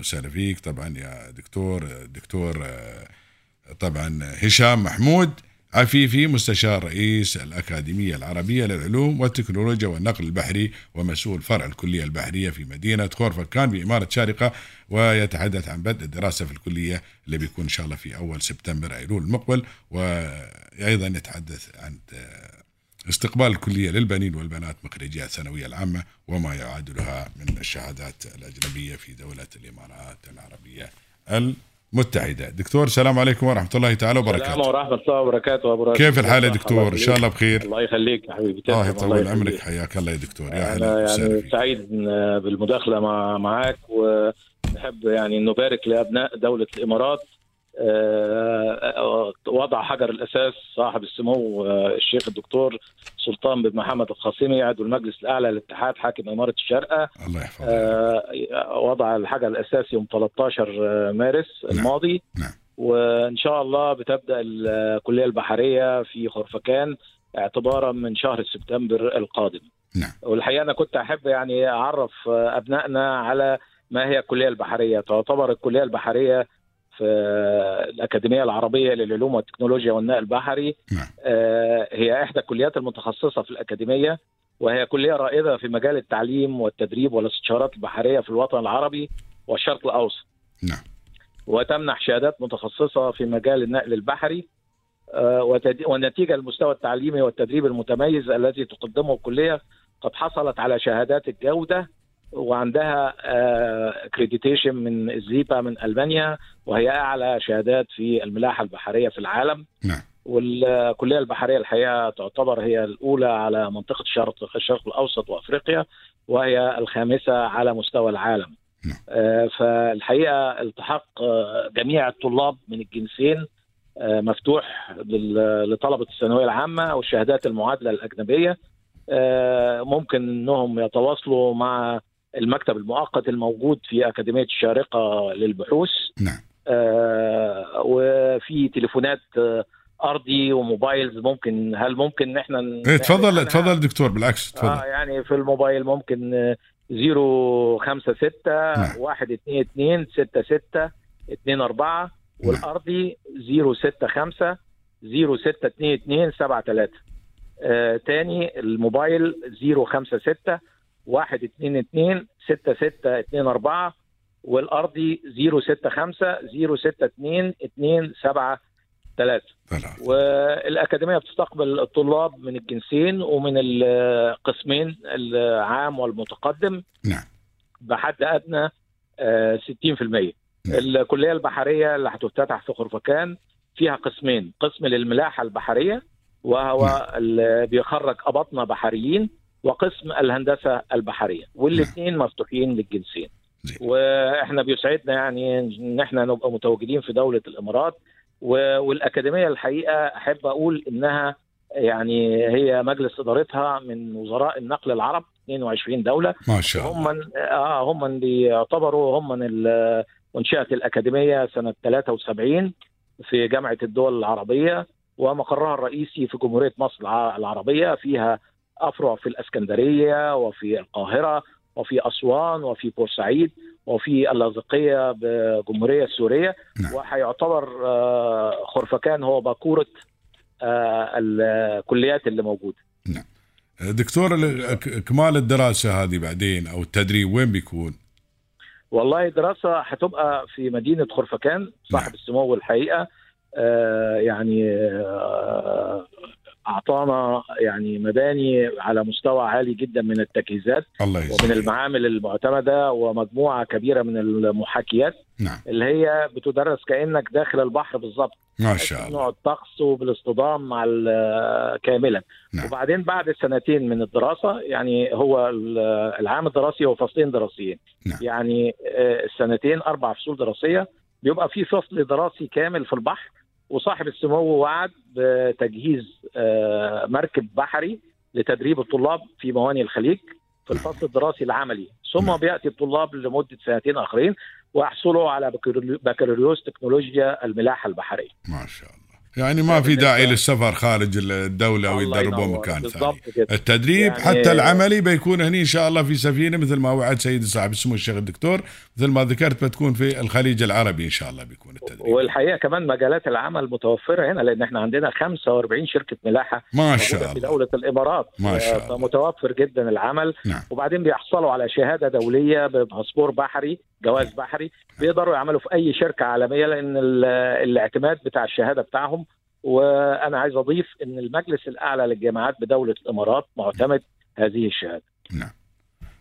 وسهلا فيك طبعا يا دكتور دكتور طبعا هشام محمود عفيفي مستشار رئيس الأكاديمية العربية للعلوم والتكنولوجيا والنقل البحري ومسؤول فرع الكلية البحرية في مدينة خورفكان بإمارة شارقة ويتحدث عن بدء الدراسة في الكلية اللي بيكون إن شاء الله في أول سبتمبر أيلول المقبل. وأيضا يتحدث عن استقبال الكلية للبنين والبنات مخرجي الثانوية العامة وما يعادلها من الشهادات الأجنبية في دولة الإمارات العربية المتحدة. دكتور السلام عليكم ورحمة الله تعالى السلام وبركاته ورحمة الله وبركاته أبو كيف الحال يا دكتور؟ إن شاء الله بخير. الله يخليك يا حبيبي. الله يطول. عمرك. حياك الله يا دكتور. يا أنا هلا وسهلا يعني سعيد بالمداخلة مع معاك ونحب يعني نبارك لأبناء دولة الإمارات وضع حجر الأساس صاحب السمو آه، الشيخ الدكتور سلطان بن محمد القاسمي عضو المجلس الأعلى للاتحاد حاكم إمارة الشارقة الله آه، وضع الحجر الأساسي يوم 13 مارس نعم. الماضي نعم. وإن شاء الله بتبدأ الكلية البحرية في خرفكان اعتبارا من شهر سبتمبر القادم نعم. والحقيقة أنا كنت أحب يعني أعرف أبنائنا على ما هي الكلية البحرية تعتبر الكلية البحرية في الأكاديمية العربية للعلوم والتكنولوجيا والنقل البحري. نعم. آه، هي إحدى الكليات المتخصصة في الأكاديمية وهي كلية رائدة في مجال التعليم والتدريب والاستشارات البحرية في الوطن العربي والشرق الأوسط. نعم. وتمنح شهادات متخصصة في مجال النقل البحري آه، ونتيجة المستوى التعليمي والتدريب المتميز الذي تقدمه الكلية قد حصلت على شهادات الجودة وعندها اكريديتيشن من الزيبا من ألمانيا وهي أعلى شهادات في الملاحة البحرية في العالم نعم. والكلية البحرية الحقيقة تعتبر هي الأولى على منطقة الشرق الشرق الأوسط وأفريقيا وهي الخامسة على مستوى العالم نعم. آه، فالحقيقة التحاق آه، جميع الطلاب من الجنسين آه، مفتوح لطلبة الثانوية العامة والشهادات المعادلة الأجنبية آه، ممكن أنهم يتواصلوا مع المكتب المؤقت الموجود في أكاديمية الشارقة للبحوث. نعم. آه، وفي تليفونات آه، أرضي وموبايلز. ممكن هل ممكن ان إحنا إيه تفضل نعلن تفضل دكتور بالعكس عنها؟ آه تفضل. يعني في الموبايل ممكن آه، 056 نعم. 122 66 24 والأرضي 065 0622 73 آه تاني الموبايل 056 122 6624 والأرضي 065 062 273 ثلاث والأكاديمية بتستقبل الطلاب من الجنسين ومن القسمين العام والمتقدم. نعم. بحد أدنى آه، 60% الكلية البحرية اللي هتفتتح في خرفكان فيها قسمين. قسم للملاحة البحرية وهو نعم. اللي بيخرج اباطنه بحريين وقسم الهندسة البحرية والاثنين مفتوحين للجنسين. وإحنا بيسعدنا يعني ان إحنا نبقى متواجدين في دولة الإمارات والأكاديمية الحقيقة أحب أقول إنها يعني هي مجلس إدارتها من وزراء النقل العرب 22 دولة. ما شاء الله. هم من آه هم اللي يعتبروا هم انشئت الأكاديمية سنة 73 في جامعة الدول العربية ومقرها الرئيسي في جمهورية مصر الع- العربية فيها افرع في الإسكندرية وفي القاهرة وفي أسوان وفي بورسعيد وفي اللاذقيه بجمهورية السورية نعم. وهيعتبر آه، خرفكان هو باكورة آه، الكليات اللي موجودة دكتور ال- ك- كمال الدراسة هذه بعدين أو التدريب وين بيكون؟ والله الدراسة هتبقى في مدينة خرفكان صاحب نعم. السمو الحقيقة آه يعني آه أعطانا يعني مباني على مستوى عالي جدا من التجهيزات الله ومن المعامل المعتمدة ومجموعة كبيرة من المحاكيات نعم. اللي هي بتدرس كأنك داخل البحر بالظبط. ما شاء الله. نوع الطقس وبالاصطدام مع كاملا. نعم. وبعدين بعد سنتين من الدراسة يعني هو ال- العام الدراسي هو فصلين دراسيين. نعم. يعني آه، السنتين أربع فصول دراسية بيبقى في فصل دراسي كامل في البحر وصاحب السمو وعد بتجهيز آه، مركب بحري لتدريب الطلاب في موانئ الخليج في الفصل الدراسي العملي. ثم نعم. بيأتي الطلاب لمدة سنتين آخرين ويحصلوا على بكالوريوس تكنولوجيا الملاحة البحرية. ما شاء الله. يعني ما في داعي للسفر خارج ويتدربون ينور. مكان ثاني. التدريب يعني- حتى العملي بيكون هني إن شاء الله في سفينة مثل ما وعد سيد صاحب السمو الشيخ الدكتور. مثل ما ذكرت بتكون في الخليج العربي إن شاء الله بيكون التدريب. والحقيقة كمان مجالات العمل متوفرة هنا لأن إحنا عندنا 45 شركة ملاحة ما شاء في الله. دولة الإمارات. ما شاء الله. فمتوفر جدا العمل. نعم. وبعدين بيحصلوا على شهادة دولية بباسبور بحري جواز بحري بيقدروا يعملوا في أي شركة عالمية لأن ال- الاعتماد بتاع الشهادة بتاعهم وأنا عايز أضيف إن المجلس الأعلى للجامعات بدولة الإمارات معتمد هذه الشهادة نعم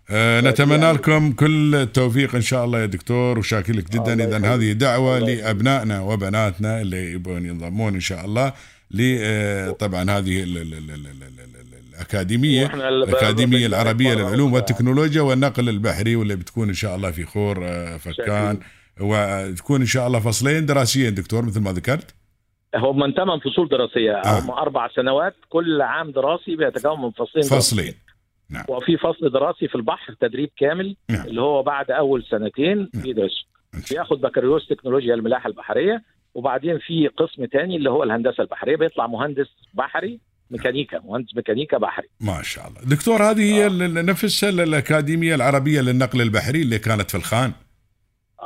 آه نتمنى يعني- لكم كل التوفيق إن شاء الله يا دكتور وشاكر لك جدا اذا. هذه دعوة. لأبنائنا وبناتنا اللي يبغون ينضمون إن شاء الله ل آه، طبعا هذه ال- ال- ال- ال- ال- ال- الأكاديمية الأكاديمية العربية للعلوم. والتكنولوجيا والنقل البحري واللي بتكون إن شاء الله في خور آه، فكان وتكون إن شاء الله فصلين دراسيين دكتور مثل ما ذكرت هم ثمان فصول دراسية آه. هم أربع سنوات كل عام دراسي بيتكون من فصلين فصلين دراسيين. وفي فصل دراسي في البحر تدريب كامل نعم. اللي هو بعد أول سنتين نعم. بيدرس بياخد بكالوريوس تكنولوجيا الملاحه البحرية وبعدين في قسم تاني اللي هو الهندسة البحرية بيطلع مهندس بحري ميكانيكا مهندس ميكانيكا بحري ما شاء الله دكتور هذه هي آه. نفسها الأكاديمية العربية للنقل البحري اللي كانت في الخان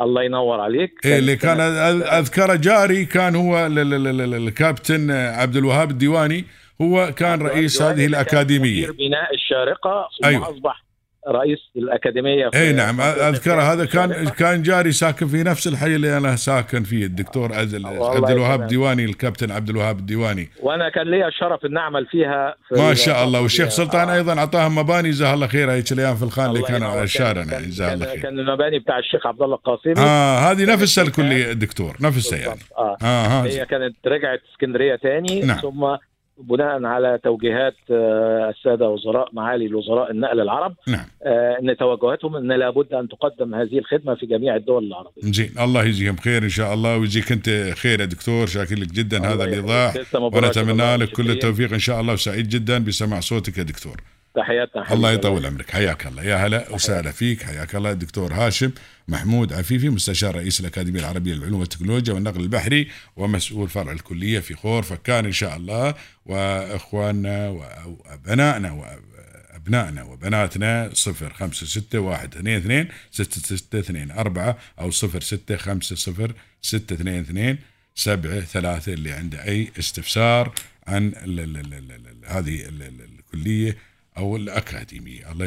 الله ينور عليك إيه اللي كان أذ- اذكره جاري كان هو ال- ال- ال- ال- الكابتن عبد الوهاب الديواني هو كان رئيس هذه الأكاديمية بناء الشارقة ثم. أيوة. أصبح رئيس الأكاديمية إي نعم اذكره هذا كان. كان جاري ساكن في نفس الحي اللي أنا ساكن فيه الدكتور والله عبد الوهاب. الديواني الكابتن عبد الوهاب الديواني وأنا كان لي الشرف ان أعمل فيها في ما شاء الله والشيخ سلطان آه. أيضا أعطاهم مباني جزاه الله خير هيك الأيام في الخان اللي ينور. على الشارع كان- جزاه الله كان- خير كان المباني بتاع الشيخ عبد الله القاسمي آه هذه نفسها الكلية الدكتور نفسها يعني. آه ها هي كانت رجعت اسكندرية تاني نعم. ثم بناء على توجيهات آه، السادة وزراء معالي الوزراء النقل العرب. نعم. آه، إن توجهاتهم إن لابد أن تقدم هذه الخدمة في جميع الدول العربية. زين الله يجزيهم خير إن شاء الله. ويجزيك أنت خير يا دكتور. شاكر لك جدا. هذا الإيضاح. ونتمنى لك كل. التوفيق إن شاء الله. وسعيد جدا بسماع صوتك يا دكتور. تحياتنا حبيبي. الله يطول عمرك. حياك الله. يا هلا وسهلا فيك. حياك الله. الدكتور هاشم محمود عفيفي مستشار رئيس الأكاديمية العربية للعلوم والتكنولوجيا والنقل البحري ومسؤول فرع الكلية في خور فكان إن شاء الله. وإخواننا وأبنائنا وأبنائنا وبناتنا صفر خمسة ستة واحد اثنين اثنين ستة ستة اثنين أربعة أو صفر ستة خمسة صفر ستة اثنين اثنين. سبعة ثلاثة اللي عنده أي استفسار عن هذه ال- ال- الكلية أو الأكاديمية. الله